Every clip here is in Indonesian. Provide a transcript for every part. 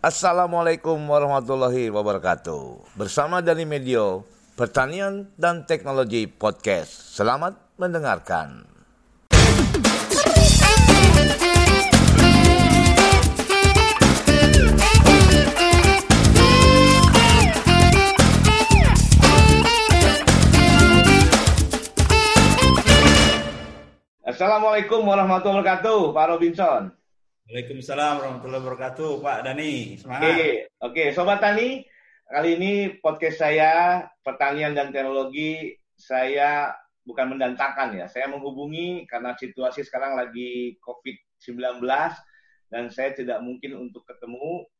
Assalamualaikum warahmatullahi wabarakatuh. Bersama dari Medio, Pertanian dan Teknologi Podcast. Selamat mendengarkan. Assalamualaikum warahmatullahi wabarakatuh, Pak Robinson. Waalaikumsalam warahmatullahi wabarakatuh, Pak Dani. Semangat. Oke, oke, Sobat Tani, kali ini podcast saya pertanian dan teknologi saya bukan mendatangkan ya, saya menghubungi karena situasi sekarang lagi COVID-19 dan saya tidak mungkin untuk ketemu.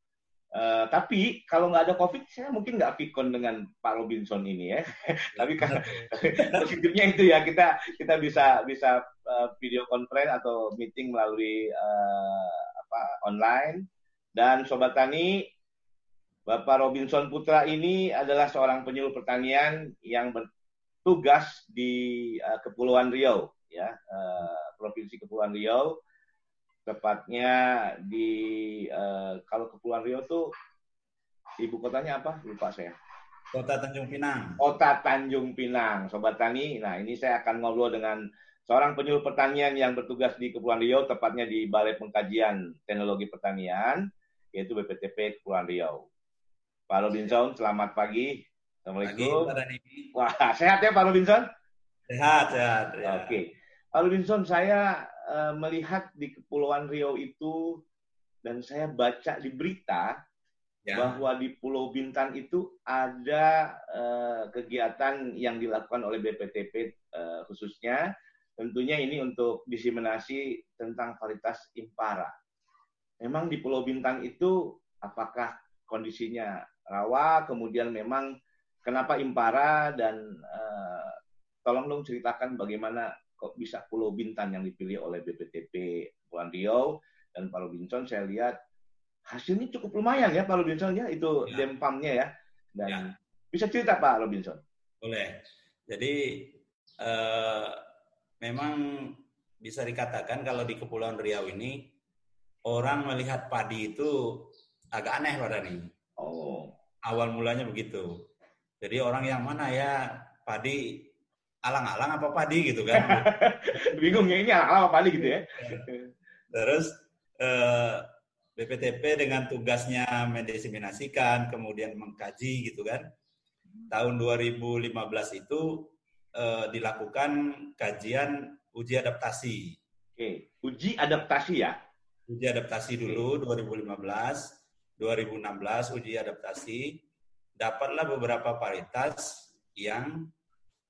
Uh, tapi kalau nggak ada COVID, saya mungkin nggak pikon dengan Pak Robinson ini ya. tapi kan positifnya itu ya kita kita bisa bisa uh, video conference atau meeting melalui uh, apa online. Dan Sobat Tani, Bapak Robinson Putra ini adalah seorang penyuluh pertanian yang bertugas di uh, Kepulauan Riau, ya uh, Provinsi Kepulauan Riau tepatnya di uh, kalau Kepulauan Riau tuh ibu kotanya apa? Lupa saya. Kota Tanjung Pinang. Kota Tanjung Pinang, Sobat Tani. Nah, ini saya akan ngobrol dengan seorang penyuluh pertanian yang bertugas di Kepulauan Riau, tepatnya di Balai Pengkajian Teknologi Pertanian, yaitu BPTP Kepulauan Riau. Pak Robinson, selamat pagi. Assalamualaikum. Pagi, Wah, sehat ya Pak Robinson? Sehat, sehat. Ya. Oke. Pak Robinson, saya uh, melihat di Kepulauan Riau itu dan saya baca di berita ya. bahwa di Pulau Bintan itu ada uh, kegiatan yang dilakukan oleh BPTP uh, eh, khususnya tentunya ini untuk diseminasi tentang varietas impara. Memang di Pulau Bintan itu apakah kondisinya rawa, kemudian memang kenapa impara dan uh, tolong dong ceritakan bagaimana kok bisa Pulau Bintan yang dipilih oleh BPTP Pulau Riau dan Pak Robinson saya lihat hasilnya cukup lumayan ya Pak Robinson ya itu ya. dempamnya ya dan ya. bisa cerita Pak Robinson boleh jadi eh, memang bisa dikatakan kalau di Kepulauan Riau ini orang melihat padi itu agak aneh Pak Dani oh awal mulanya begitu jadi orang yang mana ya padi alang-alang apa padi gitu kan. Bingung ya ini alang-alang apa padi gitu ya. Terus eh, BPTP dengan tugasnya mendiseminasikan, kemudian mengkaji gitu kan. Tahun 2015 itu eh, dilakukan kajian uji adaptasi. Oke, uji adaptasi ya. Uji adaptasi dulu 2015, 2016 uji adaptasi. Dapatlah beberapa varietas yang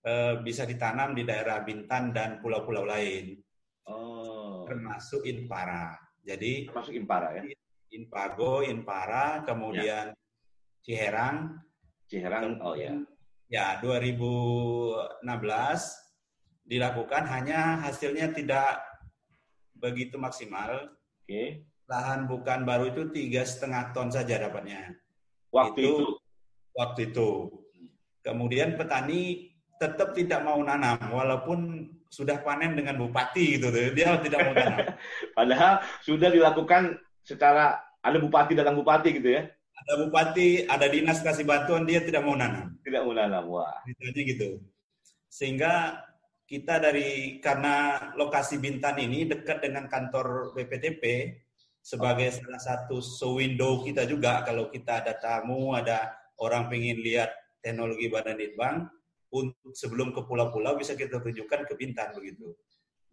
eh, bisa ditanam di daerah Bintan dan pulau-pulau lain. Oh. Termasuk Inpara. Jadi termasuk Inpara ya. Inpago, Inpara, kemudian ya. Ciherang. Ciherang, oh ya. Ya, 2016 dilakukan hanya hasilnya tidak begitu maksimal. Oke. Okay. Lahan bukan baru itu tiga setengah ton saja dapatnya. Waktu itu, itu. Waktu itu. Kemudian petani tetap tidak mau nanam walaupun sudah panen dengan bupati gitu dia tidak mau nanam. Padahal sudah dilakukan secara ada bupati datang bupati gitu ya. Ada bupati, ada dinas kasih bantuan dia tidak mau nanam. Tidak mau nanam, wah. Gitu gitu. Sehingga kita dari karena lokasi Bintan ini dekat dengan kantor BPTP sebagai oh. salah satu show window kita juga kalau kita ada tamu, ada orang pengen lihat teknologi Badan Litbang, untuk sebelum ke pulau-pulau bisa kita tunjukkan ke Bintan begitu.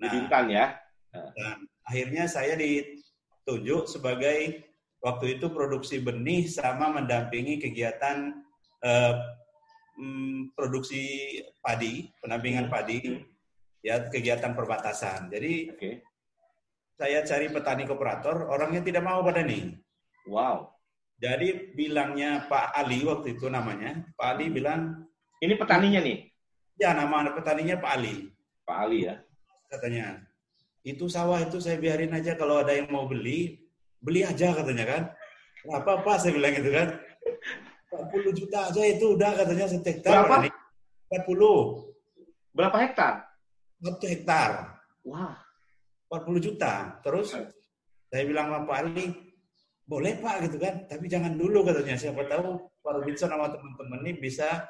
Nah, Bintan ya. Dan akhirnya saya ditunjuk sebagai waktu itu produksi benih sama mendampingi kegiatan eh, mm, produksi padi, pendampingan hmm. padi, ya kegiatan perbatasan. Jadi okay. saya cari petani kooperator, orangnya tidak mau pada nih. Wow. Jadi bilangnya Pak Ali waktu itu namanya, Pak Ali bilang ini petaninya nih? Ya, nama petaninya Pak Ali. Pak Ali ya? Katanya. Itu sawah itu saya biarin aja kalau ada yang mau beli, beli aja katanya kan. Nah, apa-apa saya bilang gitu kan. 40 juta aja itu udah katanya setektar. Berapa? 40. Berapa hektar? Satu hektar. Wah. 40 juta. Terus saya bilang sama Pak Ali, boleh Pak gitu kan, tapi jangan dulu katanya. Siapa tahu Pak Robinson sama teman-teman ini bisa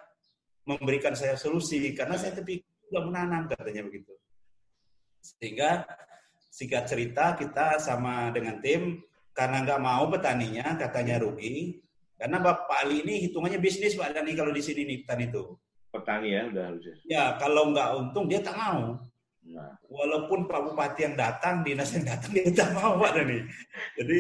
memberikan saya solusi karena saya tapi juga menanam katanya begitu. Sehingga singkat cerita kita sama dengan tim karena nggak mau petaninya katanya rugi karena Bapak Ali ini hitungannya bisnis Pak Dani kalau di sini nih petani itu. Petani ya udah harusnya. Ya kalau nggak untung dia tak mau. Nah. Walaupun Pak Bupati yang datang, dinas yang datang dia tak mau Pak Dani. Jadi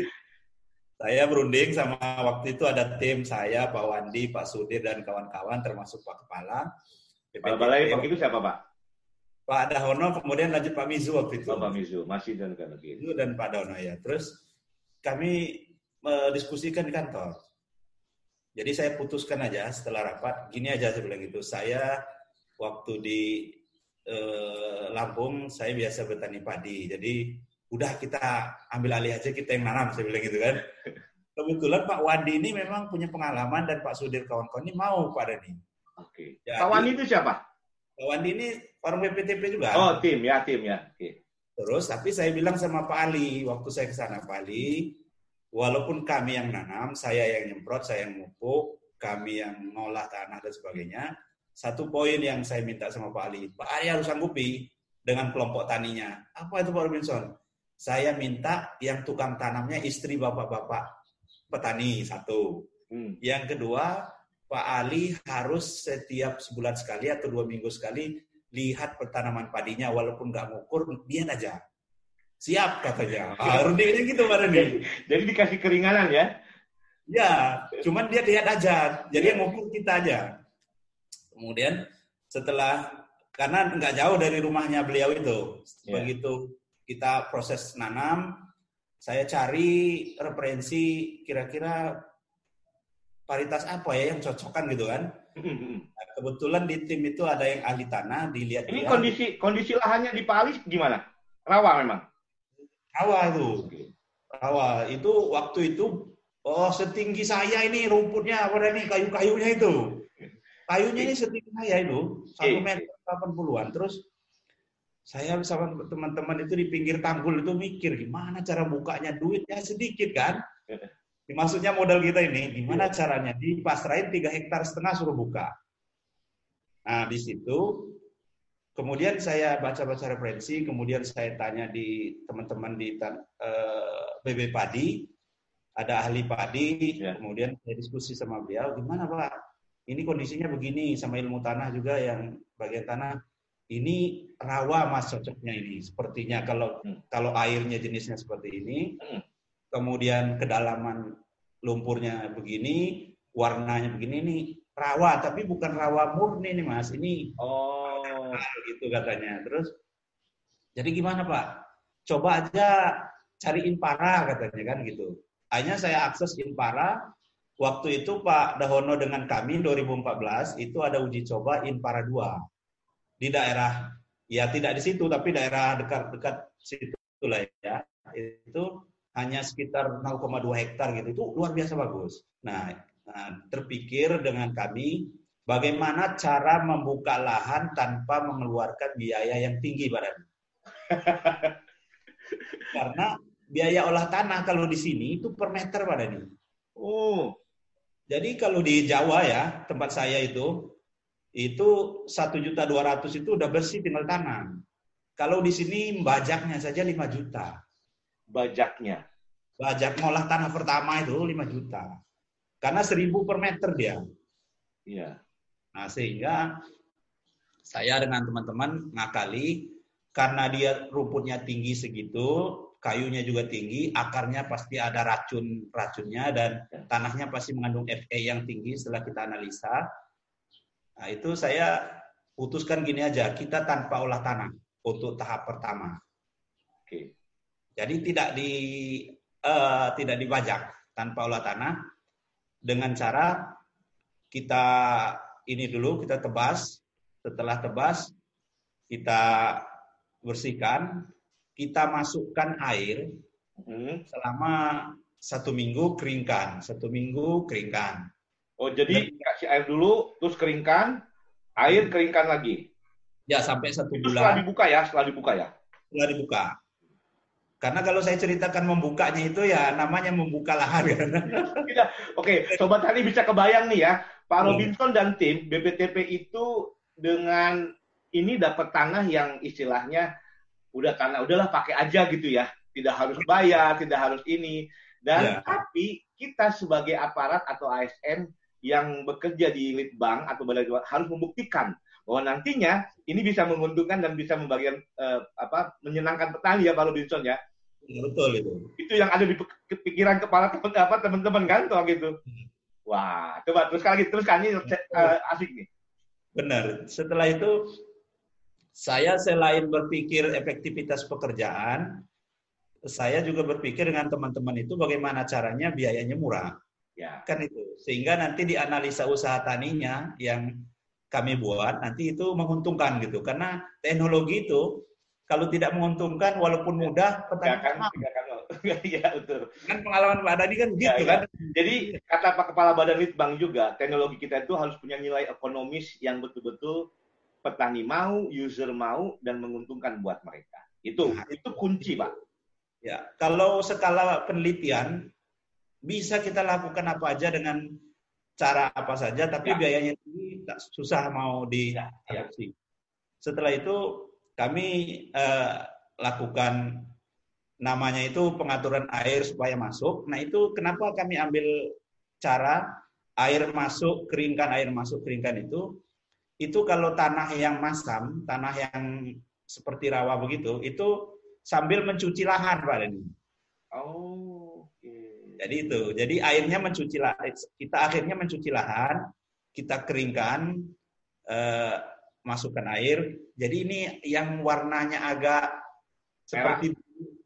saya berunding sama waktu itu ada tim saya, Pak Wandi, Pak Sudir dan kawan-kawan termasuk Pak Kepala. Pak Balai Pak itu siapa Pak? Pak Dahono, kemudian lanjut Pak Mizu waktu itu. Oh, Pak Mizu, masih dan kan lagi. Itu dan Pak Dahono ya. Terus kami mendiskusikan di kantor. Jadi saya putuskan aja setelah rapat, gini aja saya bilang gitu. Saya waktu di eh, Lampung, saya biasa bertani padi. Jadi udah kita ambil alih aja kita yang nanam, saya bilang gitu kan. Kebetulan Pak Wandi ini memang punya pengalaman dan Pak Sudir kawan-kawan ini mau Pak Dani. Oke. Okay. Pak Wandi itu siapa? Pak Wandi ini orang BPTP juga. Oh, tim ya, tim ya. Oke. Terus, tapi saya bilang sama Pak Ali, waktu saya ke sana, Pak Ali, walaupun kami yang nanam, saya yang nyemprot, saya yang mupuk, kami yang ngolah tanah dan sebagainya, satu poin yang saya minta sama Pak Ali, Pak Ali harus sanggupi dengan kelompok taninya. Apa itu Pak Robinson? Saya minta yang tukang tanamnya istri bapak-bapak petani, satu. Hmm. Yang kedua, Pak Ali harus setiap sebulan sekali atau dua minggu sekali lihat pertanaman padinya walaupun nggak ngukur dia aja. Siap katanya. Ah, Rudi gitu Pak Rudi jadi dikasih keringanan ya? Ya cuman dia lihat aja. Jadi yang ngukur kita aja. Kemudian setelah karena nggak jauh dari rumahnya beliau itu yeah. begitu kita proses nanam saya cari referensi kira-kira paritas apa ya yang cocokkan gitu kan. Nah, kebetulan di tim itu ada yang ahli tanah, dilihat Ini kondisi kondisi lahannya di Palis gimana? Rawa memang. Rawa itu. Rawa itu waktu itu oh setinggi saya ini rumputnya apa nih kayu-kayunya itu. Kayunya ini setinggi saya itu, satu meter delapan puluhan. Terus saya sama teman-teman itu di pinggir tanggul itu mikir gimana cara bukanya duitnya sedikit kan. Maksudnya modal kita ini, gimana iya. caranya? Di pasrain tiga hektar setengah suruh buka. Nah, di situ kemudian saya baca-baca referensi, kemudian saya tanya di teman-teman di uh, eh, BB Padi, ada ahli padi, ya. kemudian saya diskusi sama beliau, gimana Pak? Ini kondisinya begini, sama ilmu tanah juga yang bagian tanah. Ini rawa mas cocoknya ini. Sepertinya kalau hmm. kalau airnya jenisnya seperti ini, hmm kemudian kedalaman lumpurnya begini, warnanya begini nih rawa, tapi bukan rawa murni nih mas, ini oh gitu katanya. Terus jadi gimana pak? Coba aja cari Inpara katanya kan gitu. Hanya saya akses Inpara. Waktu itu Pak Dahono dengan kami 2014 itu ada uji coba Inpara 2 di daerah ya tidak di situ tapi daerah dekat-dekat situ lah ya. Itu hanya sekitar 0,2 hektar gitu itu luar biasa bagus. Nah, nah, terpikir dengan kami bagaimana cara membuka lahan tanpa mengeluarkan biaya yang tinggi badan. Karena biaya olah tanah kalau di sini itu per meter badan ini. Oh. Jadi kalau di Jawa ya, tempat saya itu itu satu juta dua ratus itu udah bersih tinggal tanam. Kalau di sini bajaknya saja 5 juta bajaknya? Bajak ngolah tanah pertama itu 5 juta. Karena 1000 per meter dia. Iya. Nah, sehingga saya dengan teman-teman ngakali karena dia rumputnya tinggi segitu, kayunya juga tinggi, akarnya pasti ada racun racunnya dan ya. tanahnya pasti mengandung Fa yang tinggi setelah kita analisa. Nah, itu saya putuskan gini aja, kita tanpa olah tanah untuk tahap pertama. Oke. Jadi tidak di uh, tidak dibajak tanpa olah tanah dengan cara kita ini dulu kita tebas, setelah tebas kita bersihkan, kita masukkan air hmm. selama satu minggu keringkan, satu minggu keringkan. Oh jadi Dan, kasih air dulu, terus keringkan, air hmm. keringkan lagi. Ya sampai satu Itu bulan. Setelah dibuka ya, setelah dibuka ya. Setelah dibuka. Karena kalau saya ceritakan membukanya itu ya namanya membuka lahan kan. Oke, sobat tani bisa kebayang nih ya, Pak hmm. Robinson dan tim BPTP itu dengan ini dapat tanah yang istilahnya udah tanah udahlah pakai aja gitu ya, tidak harus bayar, tidak harus ini. Dan ya. tapi kita sebagai aparat atau ASN yang bekerja di Litbang atau Balai harus membuktikan bahwa nantinya ini bisa menguntungkan dan bisa membagian uh, apa menyenangkan petani ya Pak Robinson ya. Betul itu. Itu yang ada di pikiran kepala teman apa teman-teman kantor gitu. Hmm. Wah, coba terus lagi terus kan ini uh, asik nih. Benar. Setelah itu saya selain berpikir efektivitas pekerjaan, saya juga berpikir dengan teman-teman itu bagaimana caranya biayanya murah. Ya. Kan itu. Sehingga nanti di analisa usaha taninya yang kami buat nanti itu menguntungkan gitu karena teknologi itu kalau tidak menguntungkan walaupun mudah petani akan Iya betul. Kan pengalaman Pak Dani kan gitu ya, kan. Jadi kata Pak Kepala Badan Litbang juga teknologi kita itu harus punya nilai ekonomis yang betul-betul petani mau, user mau dan menguntungkan buat mereka. Itu nah, itu kunci Pak. Ya, kalau skala penelitian bisa kita lakukan apa aja dengan cara apa saja, tapi ya. biayanya tinggi, susah mau diadopsi. Ya. Setelah itu kami eh, lakukan namanya itu pengaturan air supaya masuk. Nah itu kenapa kami ambil cara air masuk, keringkan air masuk, keringkan itu, itu kalau tanah yang masam, tanah yang seperti rawa begitu, itu sambil mencuci lahan Pak Denny. Oh. Jadi itu. Jadi airnya mencuci lahan. Kita akhirnya mencuci lahan, kita keringkan, eh, masukkan air. Jadi ini yang warnanya agak merah. seperti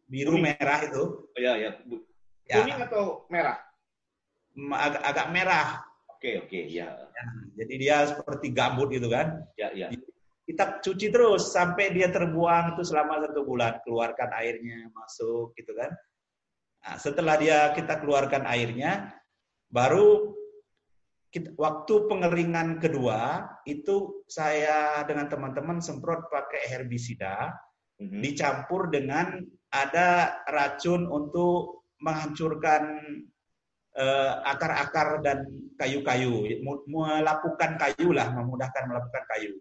biru Kuning. merah itu. Oh, ya, ya. Kuning atau merah? Agak, agak merah. Oke, oke, ya. ya. Jadi dia seperti gambut gitu kan. Ya, ya. Kita cuci terus sampai dia terbuang itu selama satu bulan. Keluarkan airnya masuk gitu kan. Nah, setelah dia kita keluarkan airnya, baru kita, waktu pengeringan kedua itu saya dengan teman-teman semprot pakai herbisida mm-hmm. dicampur dengan ada racun untuk menghancurkan uh, akar-akar dan kayu-kayu, melakukan kayu lah, memudahkan melakukan kayu.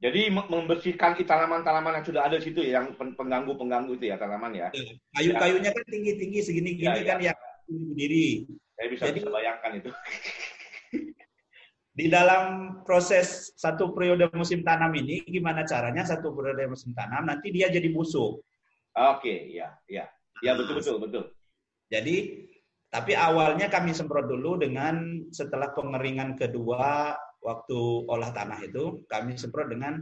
Jadi membersihkan tanaman-tanaman yang sudah ada di situ ya, yang pengganggu-pengganggu itu ya tanaman ya. Iya. Kayu-kayunya kan tinggi-tinggi segini-gini ya, kan ya. yang berdiri. Saya bisa, Jadi, bisa bayangkan itu. Di dalam proses satu periode musim tanam ini, gimana caranya satu periode musim tanam nanti dia jadi busuk. Oke, ya, ya, ya betul betul betul. Jadi, tapi awalnya kami semprot dulu dengan setelah pengeringan kedua waktu olah tanah itu kami semprot dengan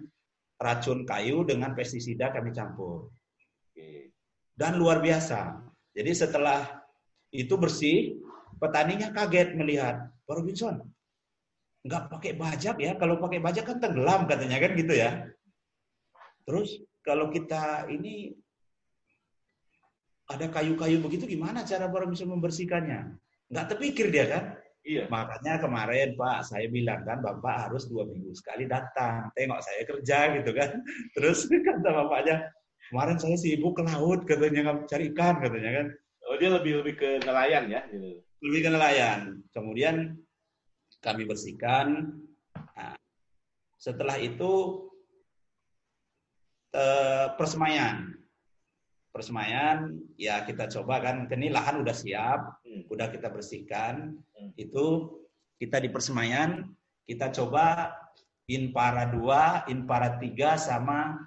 racun kayu dengan pestisida kami campur. Dan luar biasa. Jadi setelah itu bersih, petaninya kaget melihat, Pak Robinson, nggak pakai bajak ya? Kalau pakai bajak kan tenggelam katanya kan gitu ya. Terus kalau kita ini ada kayu-kayu begitu gimana cara Pak Robinson membersihkannya? Nggak terpikir dia kan? Iya. Makanya kemarin Pak saya bilang kan Bapak harus dua minggu sekali datang, tengok saya kerja gitu kan. Terus kata Bapaknya, kemarin saya sibuk ke laut katanya cari ikan katanya kan. Oh dia lebih lebih ke nelayan ya? Gitu. Lebih ke nelayan. Kemudian kami bersihkan. Nah, setelah itu eh, persemaian persemaian ya kita coba kan ini lahan udah siap hmm. udah kita bersihkan hmm. itu kita di persemaian kita coba inpara 2 inpara 3 sama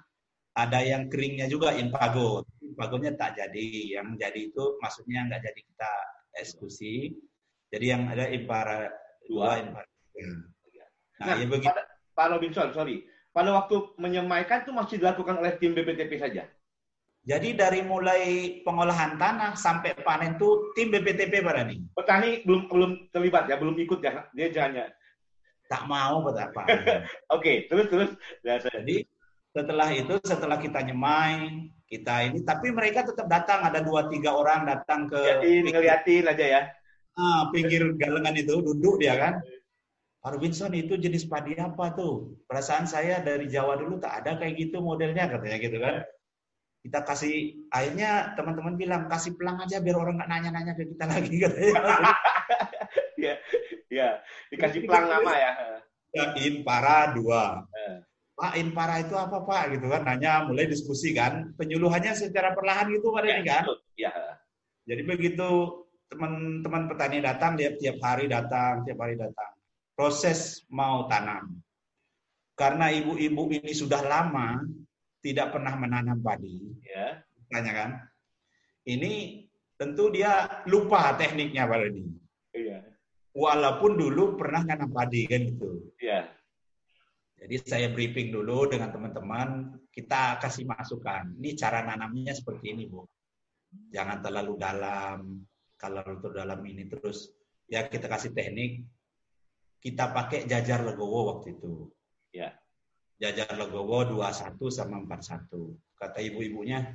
ada yang keringnya juga inpago inpagonya tak jadi yang jadi itu maksudnya nggak jadi kita eksekusi jadi yang ada inpara 2 inpara 3 nah, nah ya begitu Pak Robinson sorry pada waktu menyemaikan itu masih dilakukan oleh tim BPTP saja jadi dari mulai pengolahan tanah sampai panen itu tim BPTP Rani. Petani belum belum terlibat ya, belum ikut ya, dia jangan tak mau betapa. Oke, terus terus. Ya, Jadi setelah itu setelah kita nyemai kita ini, tapi mereka tetap datang ada dua tiga orang datang ke. Jadi ngeliatin aja ya. Ah, pinggir galengan itu duduk dia kan. Pak Robinson itu jenis padi apa tuh? Perasaan saya dari Jawa dulu tak ada kayak gitu modelnya katanya gitu kan. kita kasih akhirnya teman-teman bilang kasih pelang aja biar orang nggak nanya-nanya ke kita lagi katanya. ya, ya, dikasih pelang nama ya. Ya, para dua. Eh. Pak Inpara itu apa Pak gitu kan nanya mulai diskusi kan penyuluhannya secara perlahan gitu pada ya, ini kan ya. jadi begitu teman-teman petani datang dia tiap hari datang tiap hari datang. Proses mau tanam. Karena ibu-ibu ini sudah lama tidak pernah menanam padi. Ya. Tanya kan? Ini tentu dia lupa tekniknya pada ini iya. walaupun dulu pernah nanam padi kan gitu. Iya. Jadi saya briefing dulu dengan teman-teman, kita kasih masukan. Ini cara nanamnya seperti ini, Bu. Jangan terlalu dalam, kalau terlalu dalam ini terus ya kita kasih teknik. Kita pakai jajar legowo waktu itu. Ya. Jajar legowo 21 sama 41. Kata ibu-ibunya,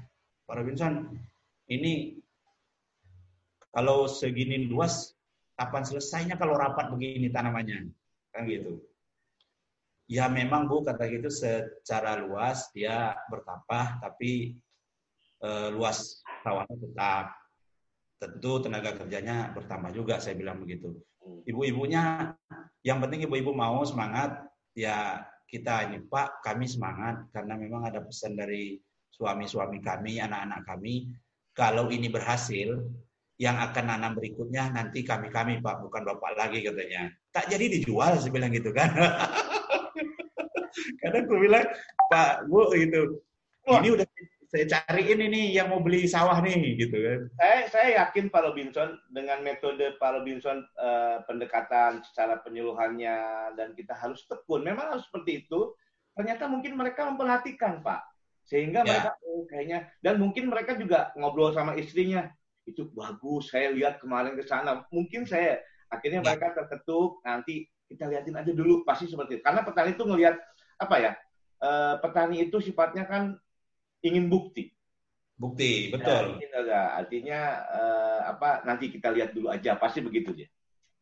Pak Robinson, ini kalau segini luas, kapan selesainya kalau rapat begini tanamannya? Kan gitu. Ya memang Bu kata gitu secara luas dia bertambah tapi e, luas sawahnya tetap tentu tenaga kerjanya bertambah juga saya bilang begitu. Hmm. Ibu-ibunya yang penting ibu-ibu mau semangat ya kita ini Pak kami semangat karena memang ada pesan dari suami-suami kami, anak-anak kami kalau ini berhasil yang akan nanam berikutnya nanti kami-kami Pak bukan Bapak lagi katanya. Tak jadi dijual saya bilang gitu kan. Kadang gue bilang, Pak, Bu, gitu. Ini udah saya cariin ini yang mau beli sawah nih, gitu kan. Saya, saya yakin Pak Robinson dengan metode Pak Robinson eh, pendekatan secara penyuluhannya dan kita harus tekun. Memang harus seperti itu. Ternyata mungkin mereka memperhatikan, Pak. Sehingga ya. mereka, oh, kayaknya, dan mungkin mereka juga ngobrol sama istrinya. Itu bagus, saya lihat kemarin ke sana. Mungkin saya, akhirnya ya. mereka terketuk, nanti kita liatin aja dulu pasti seperti itu. Karena petani itu ngelihat apa ya uh, petani itu sifatnya kan ingin bukti. Bukti, betul. Nah, artinya uh, apa? Nanti kita lihat dulu aja, pasti begitu dia.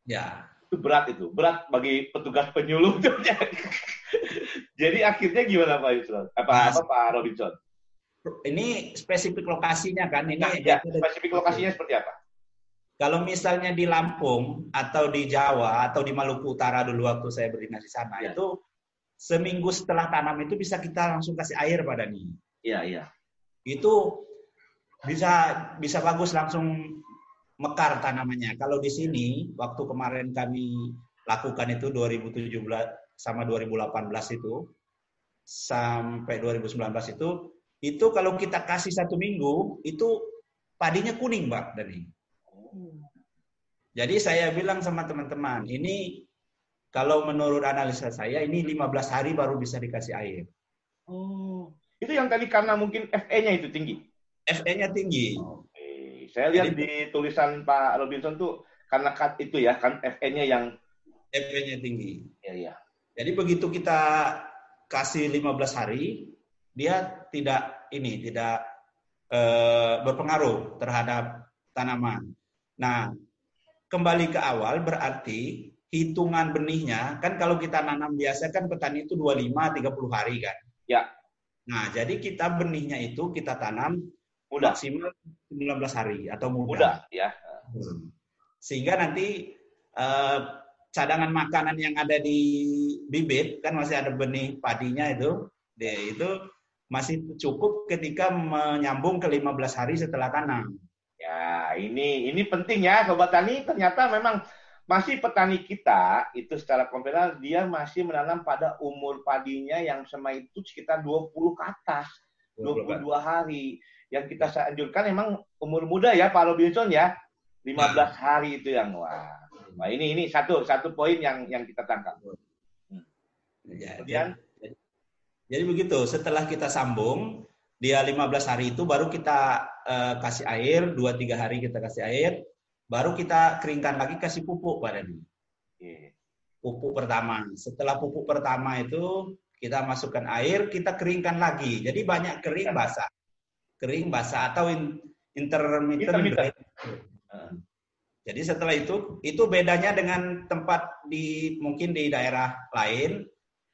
Ya. Itu berat itu, berat bagi petugas penyuluh itu. Jadi akhirnya gimana Pak Yusron? Apa, nah, apa Pak Robinson? Ini spesifik lokasinya kan? Ini nah, ya, spesifik lokasinya seperti apa? Kalau misalnya di Lampung atau di Jawa atau di Maluku Utara dulu waktu saya berdinas di sana ya. itu seminggu setelah tanam itu bisa kita langsung kasih air pada nih. Iya, iya. Itu bisa bisa bagus langsung mekar tanamannya. Kalau di sini waktu kemarin kami lakukan itu 2017 sama 2018 itu sampai 2019 itu itu kalau kita kasih satu minggu itu padinya kuning mbak Dani. Oh. Jadi saya bilang sama teman-teman ini kalau menurut analisa saya ini 15 hari baru bisa dikasih air. Oh, itu yang tadi karena mungkin FE-nya itu tinggi. FE-nya tinggi. Oke. Saya lihat Jadi, di tulisan Pak Robinson tuh karena cut itu ya, kan FE-nya yang FE-nya tinggi. Iya, iya. Jadi begitu kita kasih 15 hari, dia tidak ini tidak eh, berpengaruh terhadap tanaman. Nah, kembali ke awal berarti hitungan benihnya, kan kalau kita nanam biasa kan petani itu 25-30 hari kan. Ya. Nah, jadi kita benihnya itu kita tanam mudah. maksimal 19 hari atau mudah. Mudah, ya. Hmm. Sehingga nanti eh, cadangan makanan yang ada di bibit, kan masih ada benih padinya itu, dia itu masih cukup ketika menyambung ke 15 hari setelah tanam. Ya, ini ini penting ya sobat tani. Ternyata memang masih petani kita itu secara konvensional dia masih menanam pada umur padinya yang sama itu sekitar 20 ke atas, 22 hari. Yang kita anjurkan emang umur muda ya Pak Robinson ya. 15 nah. hari itu yang wah. Nah, ini ini satu satu poin yang yang kita tangkap. Hmm. Ya, Kemudian jadi, jadi begitu, setelah kita sambung dia 15 hari itu baru kita uh, kasih air, 2 3 hari kita kasih air, Baru kita keringkan lagi kasih pupuk pada ini. Pupuk pertama. Setelah pupuk pertama itu kita masukkan air, kita keringkan lagi. Jadi banyak kering basah. Kering basah atau intermittent. Jadi setelah itu, itu bedanya dengan tempat di mungkin di daerah lain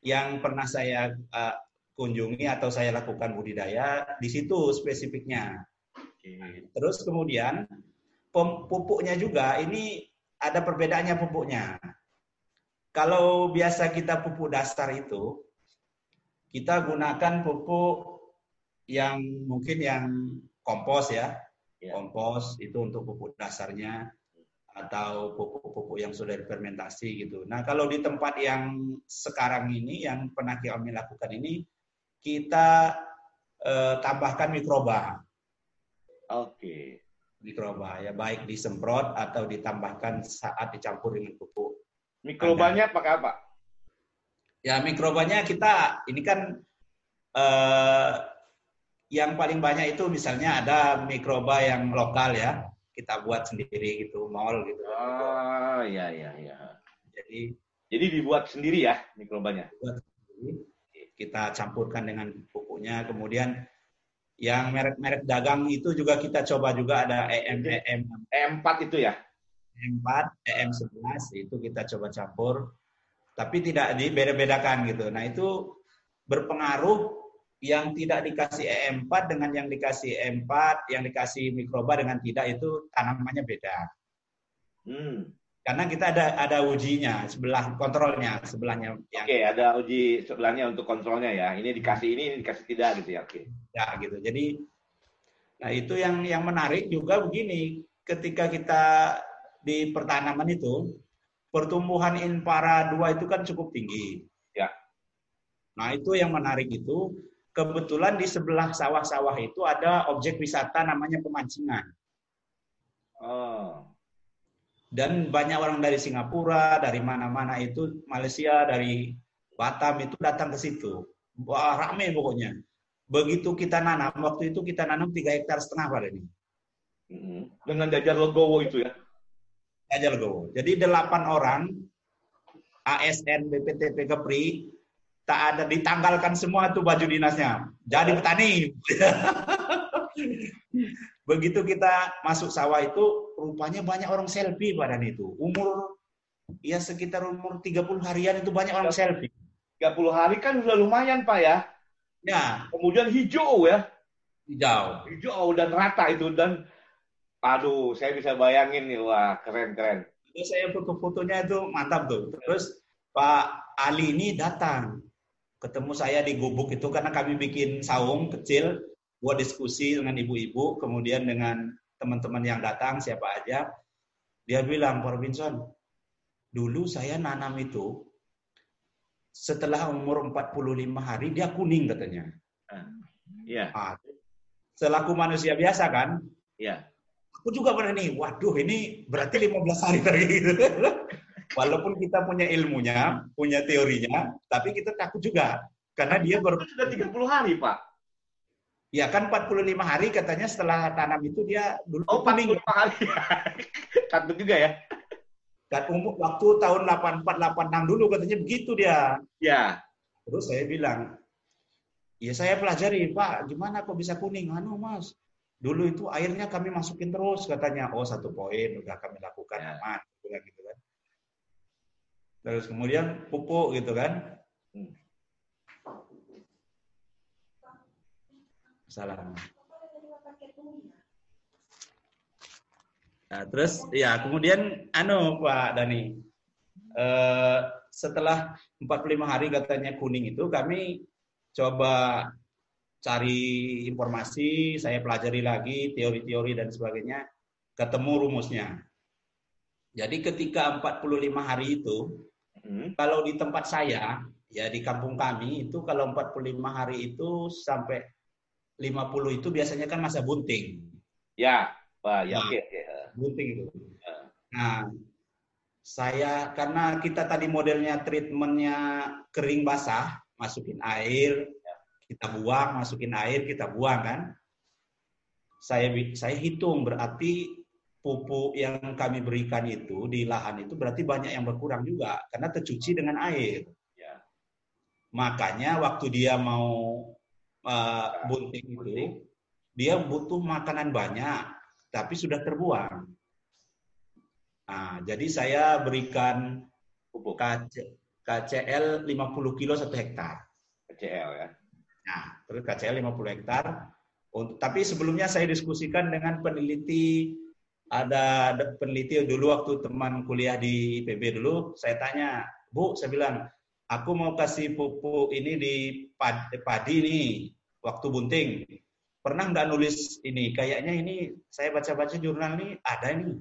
yang pernah saya uh, kunjungi atau saya lakukan budidaya di situ spesifiknya. Terus kemudian pupuknya juga ini ada perbedaannya pupuknya. Kalau biasa kita pupuk dasar itu, kita gunakan pupuk yang mungkin yang kompos ya, ya. kompos itu untuk pupuk dasarnya atau pupuk-pupuk yang sudah difermentasi gitu. Nah kalau di tempat yang sekarang ini yang pernah kami lakukan ini kita eh, tambahkan mikroba. Oke. Mikroba ya baik disemprot atau ditambahkan saat dicampur dengan pupuk. Mikrobanya pakai apa? Ya mikrobanya kita ini kan eh, yang paling banyak itu misalnya ada mikroba yang lokal ya kita buat sendiri gitu mall gitu. Oh iya iya iya. Jadi jadi dibuat sendiri ya mikrobanya. Buat sendiri kita campurkan dengan pupuknya. Kemudian yang merek-merek dagang itu juga kita coba juga ada EM EM EM4 itu ya. EM4, EM11 itu kita coba campur tapi tidak dibeda-bedakan gitu. Nah, itu berpengaruh yang tidak dikasih EM4 dengan yang dikasih EM4, yang dikasih mikroba dengan tidak itu tanamannya beda. Hmm. Karena kita ada ada ujinya sebelah kontrolnya sebelahnya. Oke, okay, ada uji sebelahnya untuk kontrolnya ya. Ini dikasih ini, ini dikasih tidak gitu ya. Oke. Okay. Ya gitu. Jadi nah itu yang yang menarik juga begini. Ketika kita di pertanaman itu pertumbuhan inpara dua itu kan cukup tinggi. Ya. Nah itu yang menarik itu kebetulan di sebelah sawah-sawah itu ada objek wisata namanya pemancingan. Oh. Dan banyak orang dari Singapura, dari mana-mana itu, Malaysia, dari Batam itu datang ke situ. Wah, rame pokoknya. Begitu kita nanam, waktu itu kita nanam tiga hektar setengah pada ini. Mm-hmm. Dengan jajar legowo itu ya? Jajar legowo. Jadi delapan orang, ASN, BPTP, Kepri, tak ada ditanggalkan semua tuh baju dinasnya. Jadi petani. Begitu kita masuk sawah itu, rupanya banyak orang selfie badan itu. Umur ya sekitar umur 30 harian itu banyak orang selfie. 30 hari kan sudah lumayan, Pak ya. Ya. Kemudian hijau ya. Hijau. Hijau dan rata itu dan aduh, saya bisa bayangin nih, wah keren-keren. Itu saya foto-fotonya itu mantap tuh. Terus Pak Ali ini datang ketemu saya di gubuk itu karena kami bikin saung kecil buat diskusi dengan ibu-ibu, kemudian dengan teman-teman yang datang siapa aja, dia bilang, Pak Robinson, dulu saya nanam itu setelah umur 45 hari dia kuning katanya. Iya. Yeah. selaku manusia biasa kan? Iya. Aku juga pernah nih, waduh ini berarti 15 hari lagi gitu. Walaupun kita punya ilmunya, punya teorinya, tapi kita takut juga karena dia baru sudah 30 hari, Pak. Ya kan 45 hari katanya setelah tanam itu dia dulu Oh, 45 hari. Takut juga ya. Dan umur waktu tahun 84 86 dulu katanya begitu dia. Ya. Terus saya bilang, "Ya saya pelajari, Pak, gimana kok bisa kuning?" Anu, Mas. Dulu itu airnya kami masukin terus katanya. Oh, satu poin udah kami lakukan ya. aman gitu kan. Terus kemudian pupuk gitu kan. Hmm. Salah. Nah, terus ya kemudian anu Pak Dani eh, setelah 45 hari katanya kuning itu kami coba cari informasi, saya pelajari lagi teori-teori dan sebagainya, ketemu rumusnya. Jadi ketika 45 hari itu, hmm. kalau di tempat saya, ya di kampung kami itu kalau 45 hari itu sampai 50 itu biasanya kan masa bunting. Ya, Pak, ya, nah, oke, okay, Bunting itu. Ya. Nah, saya karena kita tadi modelnya treatmentnya kering basah, masukin air, ya. kita buang, masukin air, kita buang kan. Saya saya hitung berarti pupuk yang kami berikan itu di lahan itu berarti banyak yang berkurang juga karena tercuci dengan air. Ya. Makanya waktu dia mau uh, bunting itu dia butuh makanan banyak tapi sudah terbuang. Nah, jadi saya berikan pupuk KC, KCL 50 kilo satu hektar. KCL ya. Nah, terus KCL 50 hektar. Untuk, tapi sebelumnya saya diskusikan dengan peneliti ada peneliti dulu waktu teman kuliah di PB dulu, saya tanya, Bu, saya bilang, aku mau kasih pupuk ini di padi nih, waktu bunting. Pernah nggak nulis ini? Kayaknya ini saya baca-baca jurnal nih ada nih.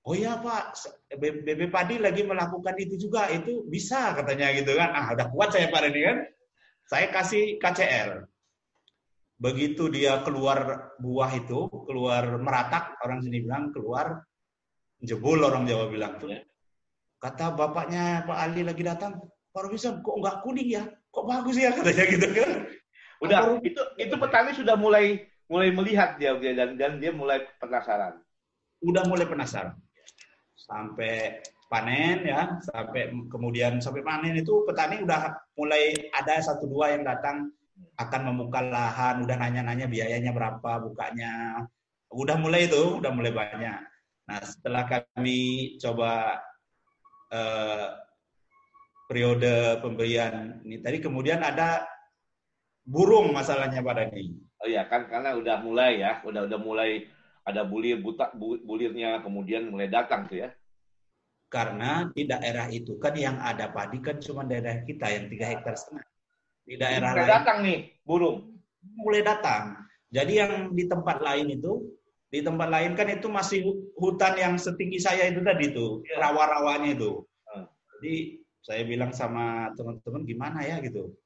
Oh iya Pak, BB Padi lagi melakukan itu juga, itu bisa katanya gitu kan. Ah udah kuat saya Pak ini kan. Saya kasih KCL. Begitu dia keluar buah itu, keluar meratak, orang sini bilang keluar jebol orang Jawa bilang tuh. Ya. Kata bapaknya Pak Ali lagi datang, Pak bisa kok nggak kuning ya? Kok bagus ya katanya gitu kan? Udah itu itu petani sudah mulai mulai melihat dia dan dan dia mulai penasaran. Udah mulai penasaran. Sampai panen ya, sampai kemudian sampai panen itu petani udah mulai ada satu dua yang datang akan membuka lahan, udah nanya-nanya biayanya berapa bukanya. Udah mulai itu, udah mulai banyak. Nah, setelah kami coba eh, periode pemberian ini tadi kemudian ada burung masalahnya pada ini. Oh iya kan karena udah mulai ya, udah udah mulai ada bulir buta bulirnya kemudian mulai datang tuh ya. Karena di daerah itu kan yang ada padi kan cuma daerah kita yang tiga hektar setengah di daerah mulai lain. datang nih burung. Mulai datang. Jadi yang di tempat lain itu, di tempat lain kan itu masih hutan yang setinggi saya itu tadi itu, ya. rawa-rawanya itu. Jadi saya bilang sama teman-teman gimana ya gitu.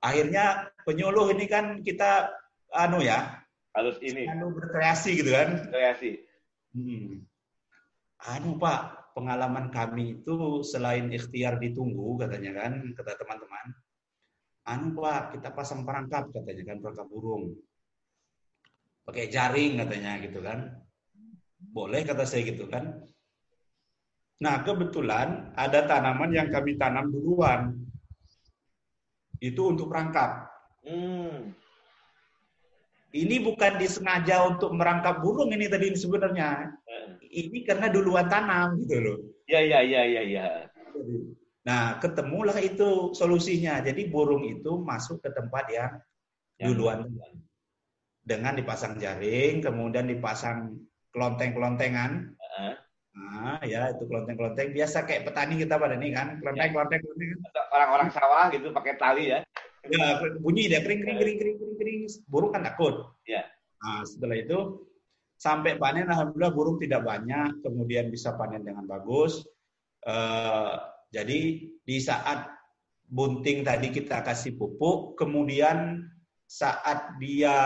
Akhirnya penyuluh ini kan kita anu ya, harus ini. Anu berkreasi gitu kan. Kreasi. Hmm. Anu Pak, pengalaman kami itu selain ikhtiar ditunggu katanya kan, kata teman-teman anu pak kita pasang perangkap katanya kan perangkap burung pakai jaring katanya gitu kan boleh kata saya gitu kan nah kebetulan ada tanaman yang kami tanam duluan itu untuk perangkap hmm. ini bukan disengaja untuk merangkap burung ini tadi sebenarnya hmm. ini karena duluan tanam gitu loh ya ya ya ya ya Nah, ketemulah itu solusinya. Jadi burung itu masuk ke tempat yang duluan dengan dipasang jaring, kemudian dipasang kelonteng-kelontengan. Nah, ya itu kelonteng-kelonteng biasa kayak petani kita pada ini kan, kelonteng-kelonteng. Orang-orang sawah gitu pakai tali ya. Ya, bunyi dia kering kering kering kering kering kering. Burung kan takut. Ya. Nah, setelah itu sampai panen alhamdulillah burung tidak banyak, kemudian bisa panen dengan bagus. Uh, jadi di saat bunting tadi kita kasih pupuk, kemudian saat dia,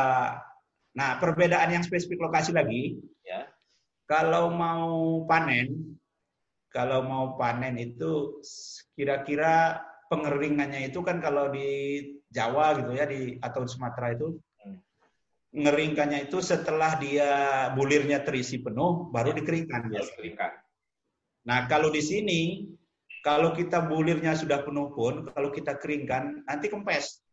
nah perbedaan yang spesifik lokasi lagi. Kalau mau panen, kalau mau panen itu kira-kira pengeringannya itu kan kalau di Jawa gitu ya di atau Sumatera itu hmm. ngeringkannya itu setelah dia bulirnya terisi penuh baru ya. dikeringkan biasanya. Nah kalau di sini kalau kita bulirnya sudah penuh pun, kalau kita keringkan, nanti kempes.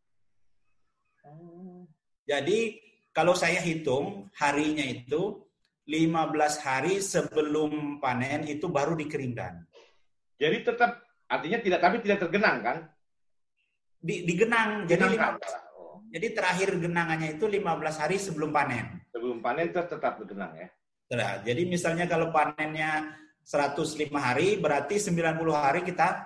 Oh. Jadi kalau saya hitung harinya itu 15 hari sebelum panen itu baru dikeringkan. Jadi tetap artinya tidak tapi tidak tergenang kan? Di, digenang. Jadi 15, oh. jadi terakhir genangannya itu 15 hari sebelum panen. Sebelum panen tetap tergenang ya. Nah, jadi misalnya kalau panennya 105 hari berarti 90 hari kita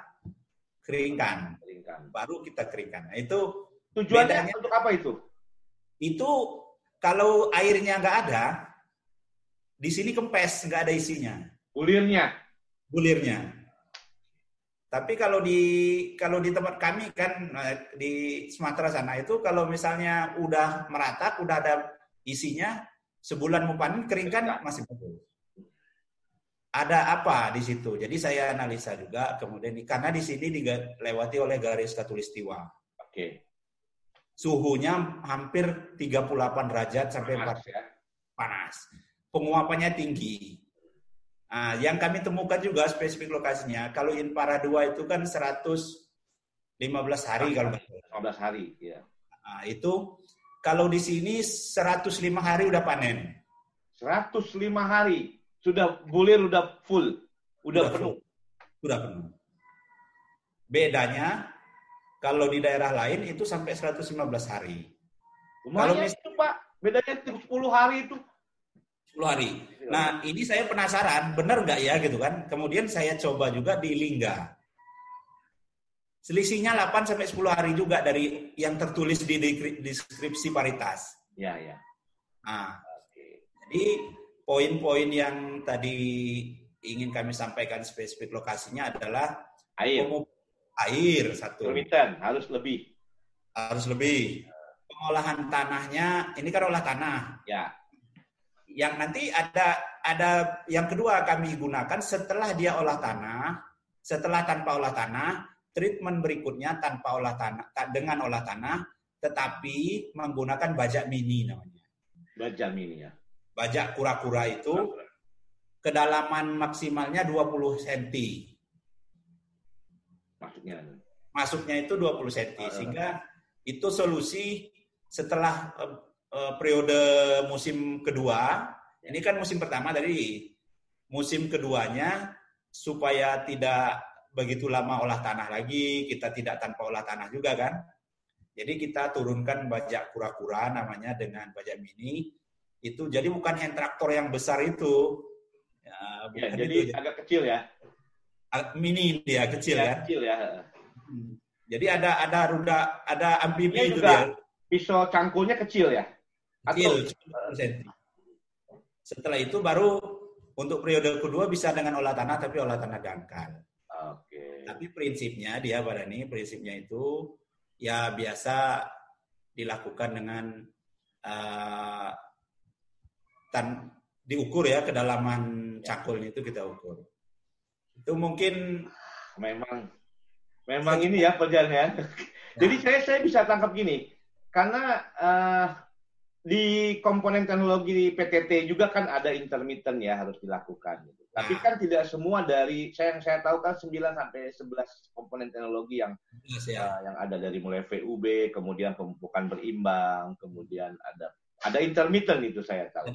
keringkan. keringkan. Baru kita keringkan. Nah, itu tujuannya bedanya, untuk apa itu? Itu kalau airnya nggak ada, di sini kempes, nggak ada isinya. Bulirnya. Bulirnya. Tapi kalau di kalau di tempat kami kan eh, di Sumatera sana itu kalau misalnya udah merata, udah ada isinya, sebulan mau panen keringkan masih bagus ada apa di situ. Jadi saya analisa juga kemudian karena di sini dilewati oleh garis katulistiwa. Oke. Suhunya hampir 38 derajat sampai panas, 4 ya. panas. Penguapannya tinggi. Nah, yang kami temukan juga spesifik lokasinya, kalau Inpara 2 itu kan 115 hari kalau 15 hari, ya. Nah, itu kalau di sini 105 hari udah panen. 105 hari sudah bulir udah full, udah, udah penuh. Full. Sudah penuh. Bedanya Kalau di daerah lain itu sampai 115 hari. Lumayan kalau itu Pak, bedanya 10 hari itu. 10 hari. Nah ini saya penasaran, benar nggak ya gitu kan. Kemudian saya coba juga di Lingga. Selisihnya 8 sampai 10 hari juga dari yang tertulis di deskripsi paritas. Ya, ya. Nah, okay. jadi poin-poin yang tadi ingin kami sampaikan spesifik lokasinya adalah air air satu. Permitan harus lebih. Harus lebih. Pengolahan tanahnya ini kan olah tanah. Ya. Yang nanti ada ada yang kedua kami gunakan setelah dia olah tanah, setelah tanpa olah tanah, treatment berikutnya tanpa olah tanah dengan olah tanah tetapi menggunakan bajak mini namanya. Bajak mini ya. Bajak kura-kura itu kedalaman maksimalnya 20 cm masuknya masuknya itu 20 cm uh, sehingga itu solusi setelah uh, uh, periode musim kedua ini kan musim pertama tadi musim keduanya supaya tidak begitu lama olah tanah lagi kita tidak tanpa olah tanah juga kan jadi kita turunkan bajak kura-kura namanya dengan bajak mini itu jadi bukan hand traktor yang besar itu ya, ya jadi itu. agak kecil ya mini dia kecil ya. Kecil ya. Hmm. Jadi ada ada roda ada amfibi itu dia. Pisau cangkulnya kecil ya. Kecil, Atau... Setelah itu baru untuk periode kedua bisa dengan olah tanah tapi olah tanah dangkal. Oke. Okay. Tapi prinsipnya dia pada ini prinsipnya itu ya biasa dilakukan dengan uh, tan diukur ya kedalaman cangkulnya itu kita ukur. Itu mungkin memang memang ini ya perjalanan. Ya. Jadi saya saya bisa tangkap gini, karena uh, di komponen teknologi di PTT juga kan ada intermittent ya harus dilakukan. Gitu. Tapi nah. kan tidak semua dari saya yang saya tahu kan 9 sampai 11 komponen teknologi yang yes, ya. uh, yang ada dari mulai VUB, kemudian pemupukan berimbang, kemudian ada ada intermittent itu saya tahu.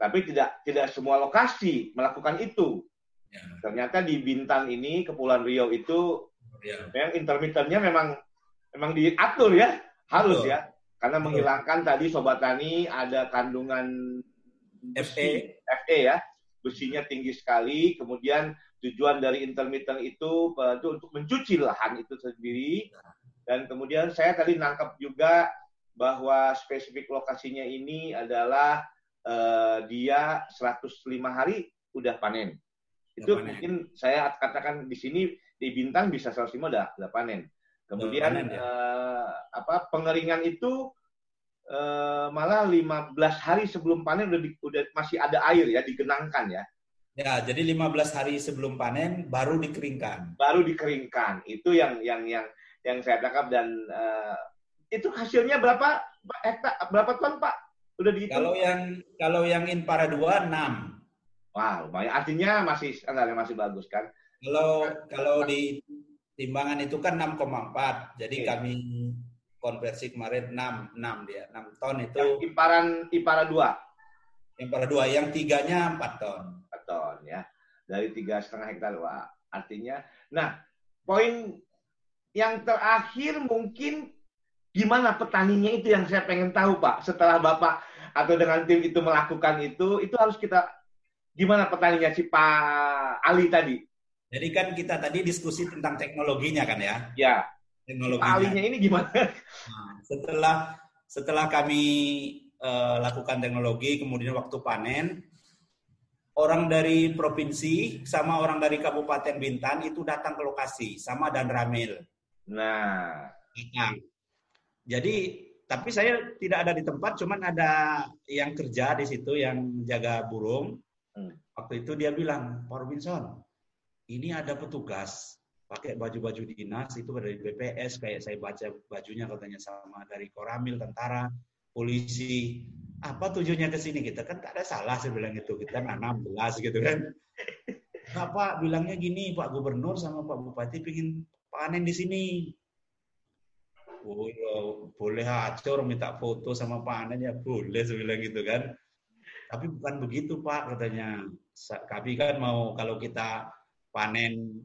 Tapi tidak tidak semua lokasi melakukan itu. Ya. Ternyata di Bintan ini Kepulauan Riau itu ya. yang intermittennya memang memang diatur ya, harus Betul. ya. Karena menghilangkan tadi sobat tani ada kandungan Fe, Fe ya, besinya tinggi sekali. Kemudian tujuan dari intermittent itu, itu untuk mencuci lahan itu sendiri. Dan kemudian saya tadi nangkap juga bahwa spesifik lokasinya ini adalah uh, dia 105 hari udah panen. Itu panen. mungkin saya katakan di sini di Bintang bisa 105 udah, udah panen. Kemudian ya? uh, apa pengeringan itu uh, malah 15 hari sebelum panen udah, di, udah masih ada air ya digenangkan ya. Ya, jadi 15 hari sebelum panen baru dikeringkan. Baru dikeringkan. Itu yang yang yang yang saya tangkap dan uh, itu hasilnya berapa hektar berapa ton Pak? Udah dihitung? Kalau yang kalau yang Inpara 2 6. Wah, lumayan. Artinya masih masih bagus kan? Kalau kalau di timbangan itu kan 6,4. Jadi okay. kami konversi kemarin 6, 6 dia. 6 ton itu. Yang imparan Ipara 2. Impara 2 yang tiganya 4 ton. 4 ton ya. Dari tiga setengah hektar. Wah, artinya nah, poin yang terakhir mungkin gimana petaninya itu yang saya pengen tahu Pak. Setelah Bapak atau dengan tim itu melakukan itu, itu harus kita Gimana petaninya si Pak Ali tadi? Jadi kan kita tadi diskusi tentang teknologinya kan ya? Ya. Teknologinya. Alinya ini gimana? Nah, setelah setelah kami uh, lakukan teknologi, kemudian waktu panen, orang dari provinsi sama orang dari Kabupaten Bintan itu datang ke lokasi sama dan Ramil. Nah, nah jadi tapi saya tidak ada di tempat, cuman ada yang kerja di situ yang jaga burung. Hmm. Waktu itu dia bilang, Pak Robinson, ini ada petugas pakai baju-baju dinas itu dari BPS kayak saya baca bajunya katanya sama dari Koramil tentara polisi. Apa tujuannya ke sini kita kan tak ada salah saya bilang itu kita nanam belas gitu kan. Bapak bilangnya gini Pak Gubernur sama Pak Bupati pingin panen di sini. Oh, ya, boleh aja orang minta foto sama panen ya boleh saya bilang gitu kan. Tapi bukan begitu Pak katanya. Kami kan mau kalau kita panen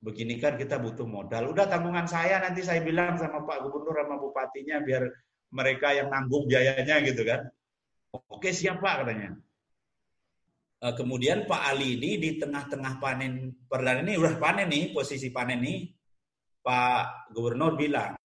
begini kan kita butuh modal. Udah tanggungan saya nanti saya bilang sama Pak Gubernur sama Bupatinya biar mereka yang nanggung biayanya gitu kan. Oke siap Pak katanya. Eh, kemudian Pak Ali ini di tengah-tengah panen perdana ini udah panen nih posisi panen nih Pak Gubernur bilang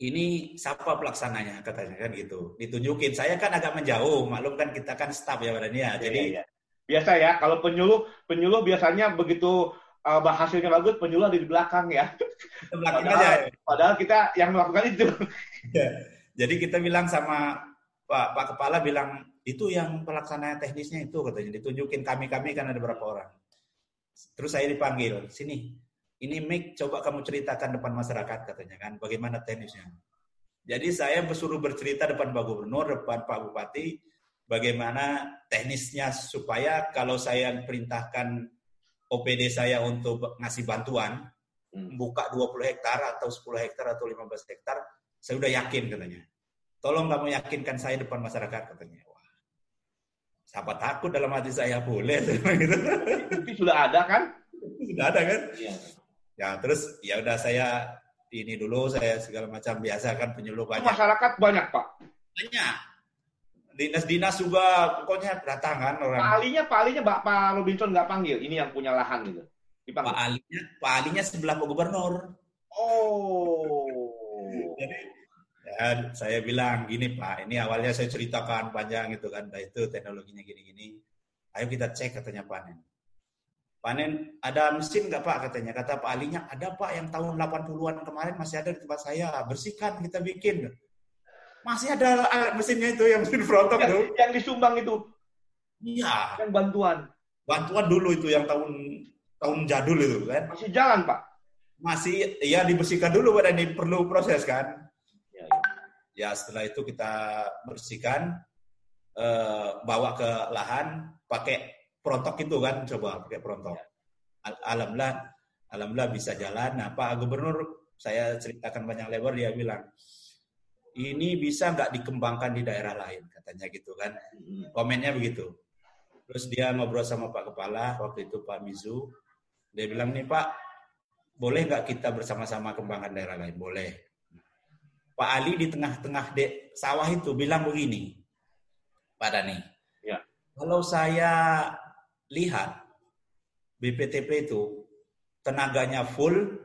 ini siapa pelaksananya katanya kan gitu ditunjukin saya kan agak menjauh maklum kan kita kan staff ya badan ya jadi ya, ya. Biasa ya kalau penyuluh penyuluh biasanya begitu uh, hasilnya bagus penyuluh ada di belakang ya. Belakang padahal, aja padahal kita yang melakukan itu. Ya. jadi kita bilang sama Pak Pak Kepala bilang itu yang pelaksana teknisnya itu katanya. Ditunjukin kami kami kan ada berapa orang. Terus saya dipanggil sini ini Mik coba kamu ceritakan depan masyarakat katanya kan bagaimana teknisnya. Jadi saya bersuruh bercerita depan Pak Gubernur, depan Pak Bupati bagaimana teknisnya supaya kalau saya perintahkan OPD saya untuk ngasih bantuan hmm. buka 20 hektar atau 10 hektar atau 15 hektar, saya sudah yakin katanya. Tolong kamu yakinkan saya depan masyarakat katanya. Wah, siapa takut dalam hati saya boleh. Itu sudah ada kan? Sudah ada kan? Iya. Ya terus ya udah saya ini dulu saya segala macam biasa kan penyuluh banyak. Masyarakat banyak pak. Banyak. Dinas-dinas juga pokoknya datang kan orang. Pak Alinya, Pak Alinya Pak Robinson nggak panggil. Ini yang punya lahan gitu. Dipanggil. Pak Alinya, Pak Alinya sebelah Pak Gubernur. Oh. Jadi ya saya bilang gini Pak, ini awalnya saya ceritakan panjang gitu kan, nah itu teknologinya gini-gini. Ayo kita cek katanya panen panen ada mesin nggak Pak katanya kata Pak Alinya ada Pak yang tahun 80-an kemarin masih ada di tempat saya bersihkan kita bikin masih ada mesinnya itu yang mesin frontok yang, itu yang disumbang itu? Iya. Yang bantuan? Bantuan dulu itu yang tahun tahun jadul itu kan? Masih jalan Pak? Masih ya dibersihkan dulu pada ini perlu proses kan? Ya, ya. ya setelah itu kita bersihkan eh, bawa ke lahan pakai perontok itu kan? Coba pakai perontok. Alhamdulillah, alhamdulillah bisa jalan. Nah Pak Gubernur saya ceritakan banyak lebar dia bilang ini bisa nggak dikembangkan di daerah lain katanya gitu kan. Komennya begitu. Terus dia ngobrol sama Pak Kepala waktu itu Pak Mizu. Dia bilang nih Pak boleh nggak kita bersama-sama kembangkan daerah lain? Boleh. Pak Ali di tengah-tengah sawah itu bilang begini, Pak Dani. Ya. Kalau saya lihat BPTP itu tenaganya full,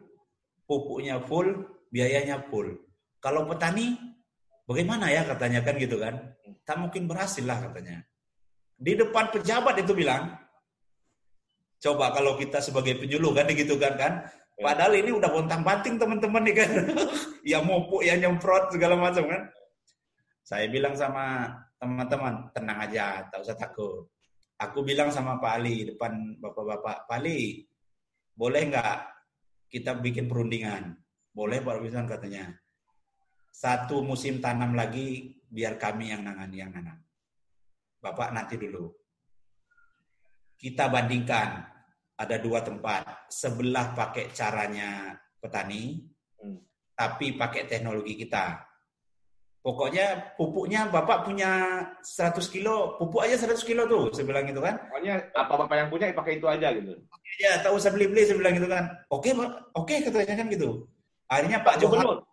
pupuknya full, biayanya full. Kalau petani bagaimana ya katanya kan gitu kan? Tak mungkin berhasil lah katanya. Di depan pejabat itu bilang, coba kalau kita sebagai penyuluh kan gitu kan kan? Padahal ini udah bontang banting teman-teman nih kan. ya pupuk, ya nyemprot segala macam kan. Saya bilang sama teman-teman, tenang aja, tak usah takut aku bilang sama Pak Ali depan bapak-bapak, Pak Ali, boleh nggak kita bikin perundingan? Boleh Pak Robinson katanya. Satu musim tanam lagi biar kami yang nangan yang nanam. Bapak nanti dulu. Kita bandingkan ada dua tempat. Sebelah pakai caranya petani, hmm. tapi pakai teknologi kita. Pokoknya pupuknya Bapak punya 100 kilo, pupuk aja 100 kilo tuh, saya bilang gitu kan. Pokoknya apa Bapak yang punya pakai itu aja gitu. Ya, tak usah beli-beli, saya bilang gitu kan. Oke, Pak. Oke, katanya kan gitu. Akhirnya Pak, Johan Gubernur.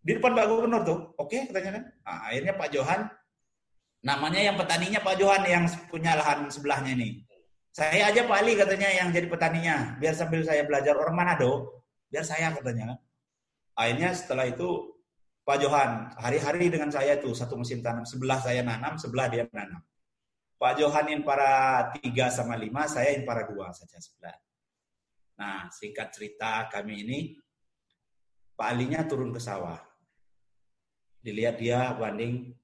Di depan Pak Gubernur tuh. Oke, katanya kan. Nah, akhirnya Pak Johan namanya yang petaninya Pak Johan yang punya lahan sebelahnya ini. Saya aja Pak Ali katanya yang jadi petaninya, biar sambil saya belajar orang Manado, biar saya katanya. Akhirnya setelah itu Pak Johan, hari-hari dengan saya tuh satu musim tanam. Sebelah saya nanam, sebelah dia menanam. Pak Johan in para tiga sama lima, saya in para dua saja sebelah. Nah, singkat cerita kami ini, Pak Alinya turun ke sawah. Dilihat dia banding,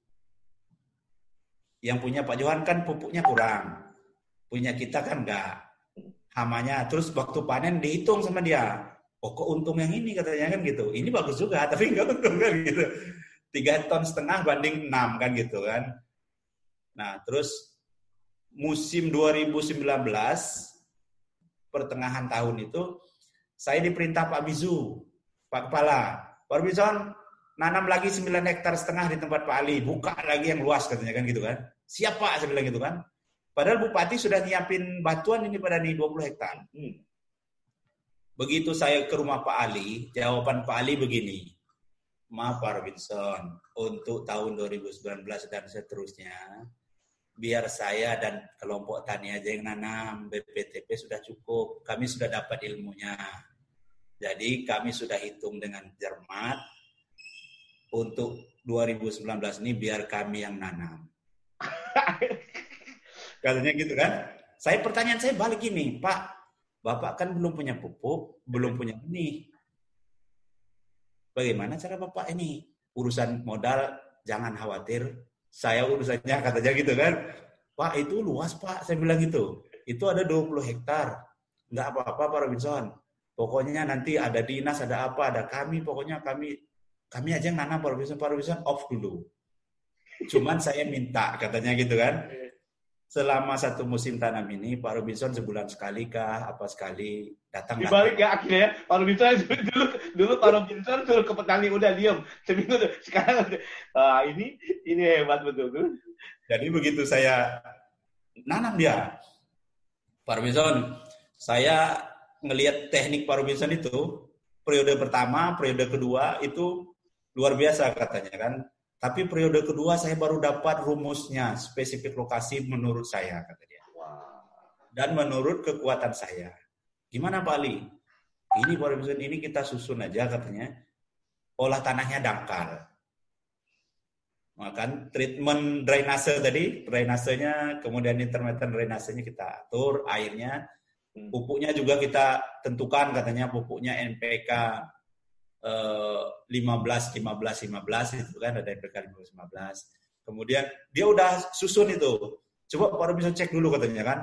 yang punya Pak Johan kan pupuknya kurang. Punya kita kan enggak. Hamanya, terus waktu panen dihitung sama dia oh kok untung yang ini katanya kan gitu. Ini bagus juga, tapi nggak untung kan gitu. Tiga ton setengah banding enam kan gitu kan. Nah terus musim 2019 pertengahan tahun itu saya diperintah Pak Mizu, Pak Kepala, Pak Bison nanam lagi 9 hektar setengah di tempat Pak Ali, buka lagi yang luas katanya kan gitu kan. Siap Pak, saya bilang gitu kan. Padahal Bupati sudah nyiapin batuan ini pada nih 20 hektar. Hmm. begitu saya ke rumah Pak Ali, jawaban Pak Ali begini. Maaf Pak Robinson, untuk tahun 2019 dan seterusnya, biar saya dan kelompok tani aja yang nanam, BPTP sudah cukup, kami sudah dapat ilmunya. Jadi kami sudah hitung dengan cermat, untuk 2019 ini biar kami yang nanam. Katanya gitu kan. Saya pertanyaan saya balik ini, Pak, Bapak kan belum punya pupuk, belum punya benih. Bagaimana cara Bapak ini? Urusan modal jangan khawatir, saya urusannya katanya gitu kan. Pak itu luas Pak, saya bilang gitu. Itu ada 20 hektar. Enggak apa-apa Pak Robinson. Pokoknya nanti ada dinas, ada apa, ada kami, pokoknya kami kami aja nanam Pak Robinson off dulu. Cuman saya minta katanya gitu kan. Selama satu musim tanam ini Pak Robinson sebulan sekali kah apa sekali datang dibalik ya akhirnya Pak Robinson dulu dulu Pak Robinson suruh ke petani udah diem. Seminggu tuh sekarang uh, ini ini hebat betul tuh jadi begitu saya nanam dia. Pak Robinson saya ngelihat teknik Pak Robinson itu periode pertama periode kedua itu luar biasa katanya kan tapi periode kedua saya baru dapat rumusnya, spesifik lokasi menurut saya, kata dia. Dan menurut kekuatan saya. Gimana Pak Ali? Ini Pak ini kita susun aja katanya. Olah tanahnya dangkal. Maka treatment drainase tadi, drainasenya, kemudian intermittent drainasenya kita atur, airnya, hmm. pupuknya juga kita tentukan katanya pupuknya NPK 15 15 15 itu kan ada NPK 15 15. Kemudian dia udah susun itu. Coba baru bisa cek dulu katanya kan.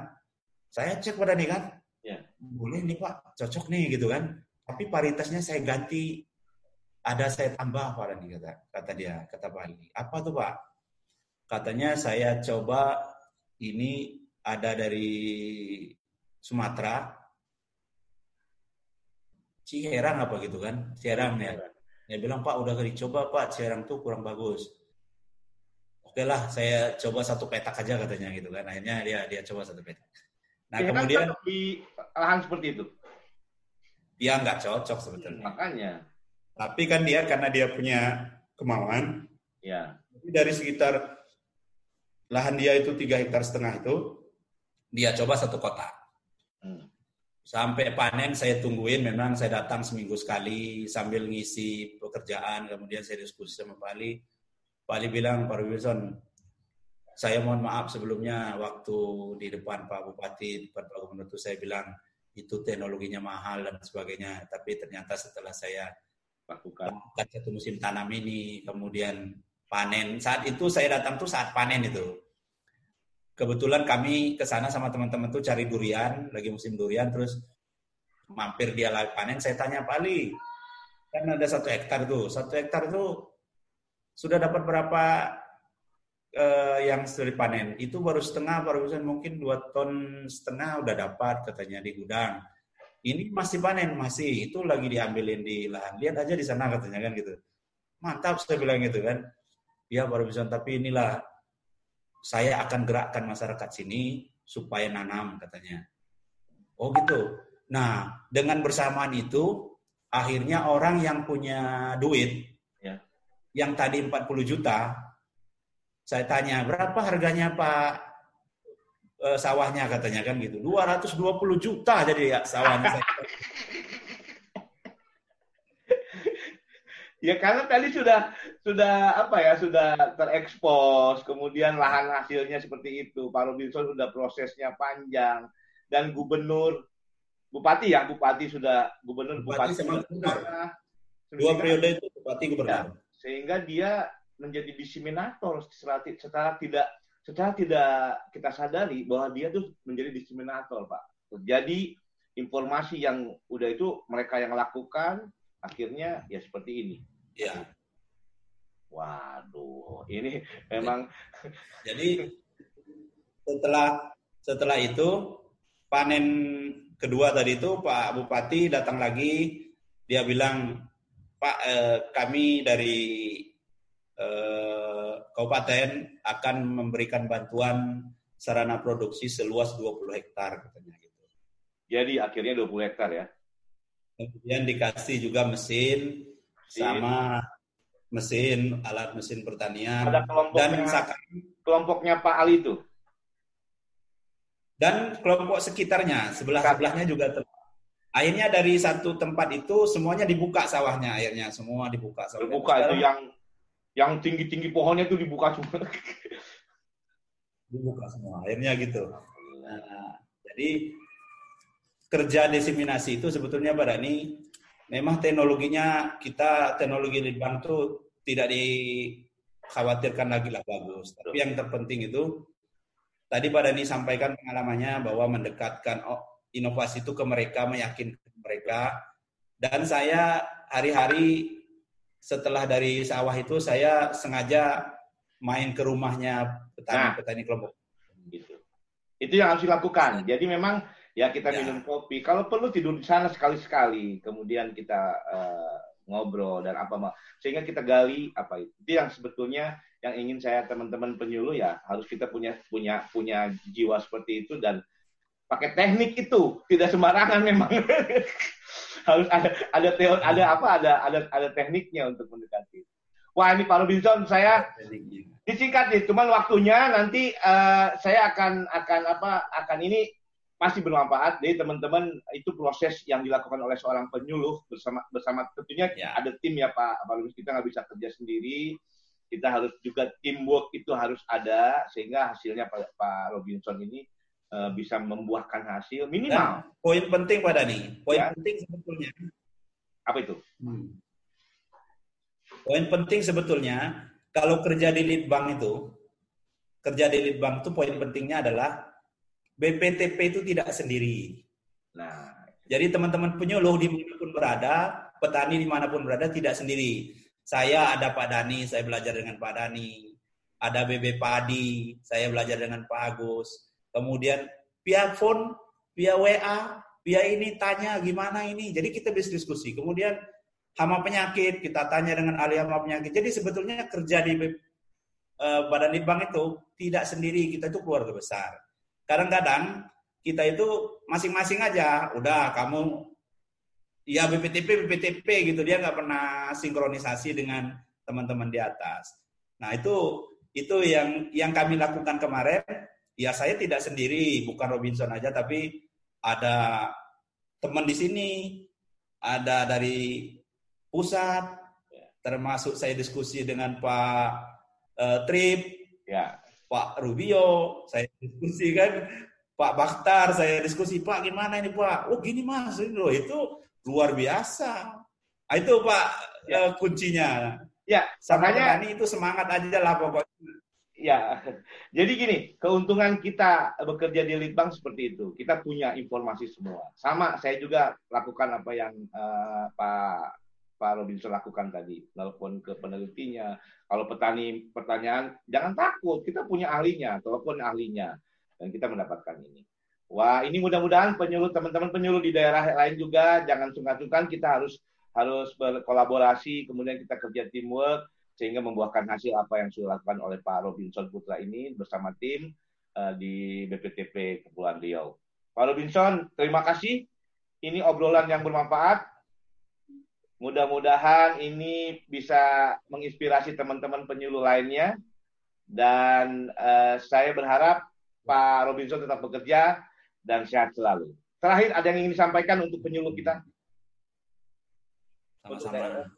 Saya cek pada nih kan. Ya. Boleh nih Pak, cocok nih gitu kan. Tapi paritasnya saya ganti ada saya tambah Pak nih kata kata dia, kata Pak Ali. Apa tuh Pak? Katanya saya coba ini ada dari Sumatera, Ciherang apa gitu kan? Ciherang ya. Dia bilang, Pak udah dicoba Pak, Ciherang tuh kurang bagus. Oke lah, saya coba satu petak aja katanya gitu kan. Akhirnya dia dia coba satu petak. Nah Ciherang kemudian di lahan seperti itu. Dia nggak cocok sebetulnya. Makanya. Tapi kan dia karena dia punya kemauan. Ya. Dari sekitar lahan dia itu tiga hektar setengah itu, dia coba satu kotak. Sampai panen saya tungguin, memang saya datang seminggu sekali sambil ngisi pekerjaan, kemudian saya diskusi sama Pak Ali. Pak Ali bilang, Pak Wilson, saya mohon maaf sebelumnya waktu di depan Pak Bupati, depan Pak Gubernur itu saya bilang itu teknologinya mahal dan sebagainya. Tapi ternyata setelah saya lakukan satu musim tanam ini, kemudian panen. Saat itu saya datang tuh saat panen itu kebetulan kami ke sana sama teman-teman tuh cari durian, lagi musim durian, terus mampir dia lagi panen, saya tanya Pak Ali, kan ada satu hektar tuh, satu hektar tuh sudah dapat berapa eh, yang sudah dipanen? Itu baru setengah, baru mungkin dua ton setengah udah dapat katanya di gudang. Ini masih panen, masih itu lagi diambilin di lahan. Lihat aja di sana katanya kan gitu. Mantap saya bilang gitu kan. Ya baru bisa, tapi inilah saya akan gerakkan masyarakat sini supaya nanam katanya. Oh gitu. Nah, dengan bersamaan itu akhirnya orang yang punya duit ya. yang tadi 40 juta saya tanya berapa harganya Pak e, sawahnya katanya kan gitu 220 juta jadi ya sawahnya Ya karena tadi sudah sudah apa ya sudah terekspos, kemudian lahan hasilnya seperti itu. Pak Robinson sudah prosesnya panjang dan gubernur, bupati ya, bupati sudah gubernur, bupati, bupati sama gubernur. Dua periode itu bupati gubernur. Ya, sehingga dia menjadi diseminator setelah, setelah tidak setelah tidak kita sadari bahwa dia tuh menjadi diseminator, Pak. Jadi informasi yang udah itu mereka yang lakukan akhirnya ya seperti ini. Ya. Waduh, ini memang. Jadi setelah setelah itu panen kedua tadi itu Pak Bupati datang lagi, dia bilang Pak eh, kami dari eh, kabupaten akan memberikan bantuan sarana produksi seluas 20 hektar katanya gitu. Jadi akhirnya 20 hektar ya? Kemudian dikasih juga mesin, mesin. Sama mesin, alat mesin pertanian. Ada kelompoknya, dan kelompoknya Pak Ali itu? Dan kelompok sekitarnya, sebelah-sebelahnya juga Akhirnya dari satu tempat itu semuanya dibuka sawahnya akhirnya semua dibuka sawahnya. Dibuka itu yang yang tinggi-tinggi pohonnya itu dibuka semua. dibuka semua. Akhirnya gitu. Nah, jadi kerja diseminasi itu sebetulnya Pak Dani memang teknologinya kita teknologi di bank itu tidak dikhawatirkan lagi lah bagus. Tapi yang terpenting itu tadi Pak Dani sampaikan pengalamannya bahwa mendekatkan inovasi itu ke mereka, meyakinkan mereka. Dan saya hari-hari setelah dari sawah itu saya sengaja main ke rumahnya petani-petani nah, kelompok. Gitu. Itu yang harus dilakukan. Jadi memang ya kita ya. minum kopi. Kalau perlu tidur di sana sekali-sekali. Kemudian kita uh, ngobrol dan apa sehingga kita gali apa itu. Itu yang sebetulnya yang ingin saya teman-teman penyuluh ya harus kita punya punya punya jiwa seperti itu dan pakai teknik itu tidak sembarangan memang harus ada ada teori ada apa ada ada ada tekniknya untuk mendekati wah ini Pak Robinson saya disingkat nih cuman waktunya nanti uh, saya akan akan apa akan ini pasti bermanfaat jadi teman-teman itu proses yang dilakukan oleh seorang penyuluh bersama bersama tentunya ya. ada tim ya Pak Robinson kita nggak bisa kerja sendiri kita harus juga teamwork itu harus ada sehingga hasilnya Pak, Pak Robinson ini Eh, bisa membuahkan hasil minimal. Dan poin penting pada nih, poin ya. penting sebetulnya. Apa itu? Hmm. Poin penting sebetulnya kalau kerja di lead bank itu, kerja di lead bank itu poin pentingnya adalah BPTP itu tidak sendiri. Nah, jadi teman-teman penyuluh di mana pun berada, petani di mana pun berada tidak sendiri. Saya ada Pak Dani, saya belajar dengan Pak Dani. Ada BB Padi, saya belajar dengan Pak Agus Kemudian via phone, via WA, via ini tanya gimana ini. Jadi kita bisa diskusi. Kemudian hama penyakit, kita tanya dengan ahli hama penyakit. Jadi sebetulnya kerja di uh, Badan Litbang itu tidak sendiri, kita itu keluarga besar. Kadang-kadang kita itu masing-masing aja, udah kamu ya BPTP BPTP gitu dia nggak pernah sinkronisasi dengan teman-teman di atas. Nah itu itu yang yang kami lakukan kemarin ya saya tidak sendiri, bukan Robinson aja, tapi ada teman di sini, ada dari pusat, termasuk saya diskusi dengan Pak uh, Trip, ya. Pak Rubio, saya diskusi kan, Pak Bakhtar, saya diskusi, Pak gimana ini Pak? Oh gini mas, ini loh itu luar biasa. Nah, itu Pak ya. uh, kuncinya. Ya, sama ini itu semangat aja lah pokoknya ya, jadi gini, keuntungan kita bekerja di Litbang seperti itu. Kita punya informasi semua. Sama, saya juga lakukan apa yang uh, Pak Pak Robinson lakukan tadi, telepon ke penelitinya. Kalau petani pertanyaan, jangan takut, kita punya ahlinya, telepon ahlinya, dan kita mendapatkan ini. Wah, ini mudah-mudahan penyuluh teman-teman penyuluh di daerah lain juga jangan sungkan-sungkan kita harus harus berkolaborasi, kemudian kita kerja teamwork, sehingga membuahkan hasil apa yang sudah dilakukan oleh Pak Robinson Putra ini bersama tim uh, di BPTP Kepulauan Riau. Pak Robinson, terima kasih. Ini obrolan yang bermanfaat. Mudah-mudahan ini bisa menginspirasi teman-teman penyuluh lainnya. Dan uh, saya berharap Pak Robinson tetap bekerja dan sehat selalu. Terakhir, ada yang ingin disampaikan untuk penyuluh kita? Sama-sama.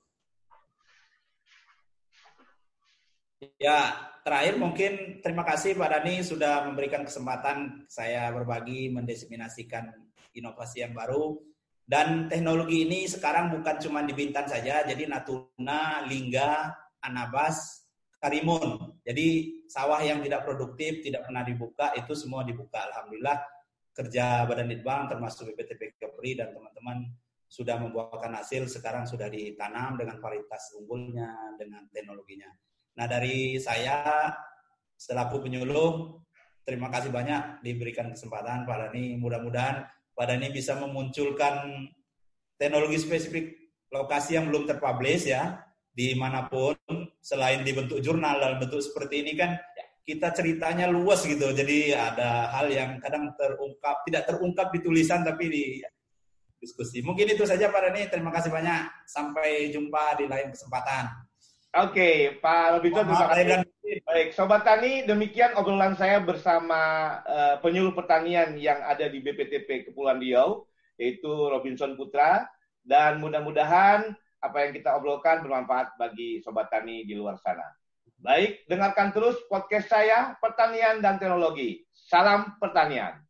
Ya, terakhir mungkin terima kasih Pak Dani sudah memberikan kesempatan saya berbagi mendiseminasikan inovasi yang baru dan teknologi ini sekarang bukan cuma di Bintan saja, jadi Natuna, Lingga, Anabas, Karimun. Jadi sawah yang tidak produktif, tidak pernah dibuka itu semua dibuka. Alhamdulillah kerja Badan Litbang termasuk BPTP Kepri dan teman-teman sudah membuahkan hasil sekarang sudah ditanam dengan varietas unggulnya dengan teknologinya. Nah dari saya selaku penyuluh, terima kasih banyak diberikan kesempatan Pak Dani. Mudah-mudahan Pak Dani bisa memunculkan teknologi spesifik lokasi yang belum terpublish ya, di mana pun selain dibentuk jurnal dalam bentuk seperti ini kan kita ceritanya luas gitu. Jadi ada hal yang kadang terungkap, tidak terungkap di tulisan tapi di diskusi. Mungkin itu saja Pak Rani. Terima kasih banyak. Sampai jumpa di lain kesempatan. Oke, Pak Robinson, terima kasih. Baik, Sobat Tani, demikian obrolan saya bersama uh, penyuluh pertanian yang ada di BPTP Kepulauan Riau, yaitu Robinson Putra. Dan mudah-mudahan apa yang kita obrolkan bermanfaat bagi Sobat Tani di luar sana. Baik, dengarkan terus podcast saya, Pertanian dan Teknologi. Salam Pertanian.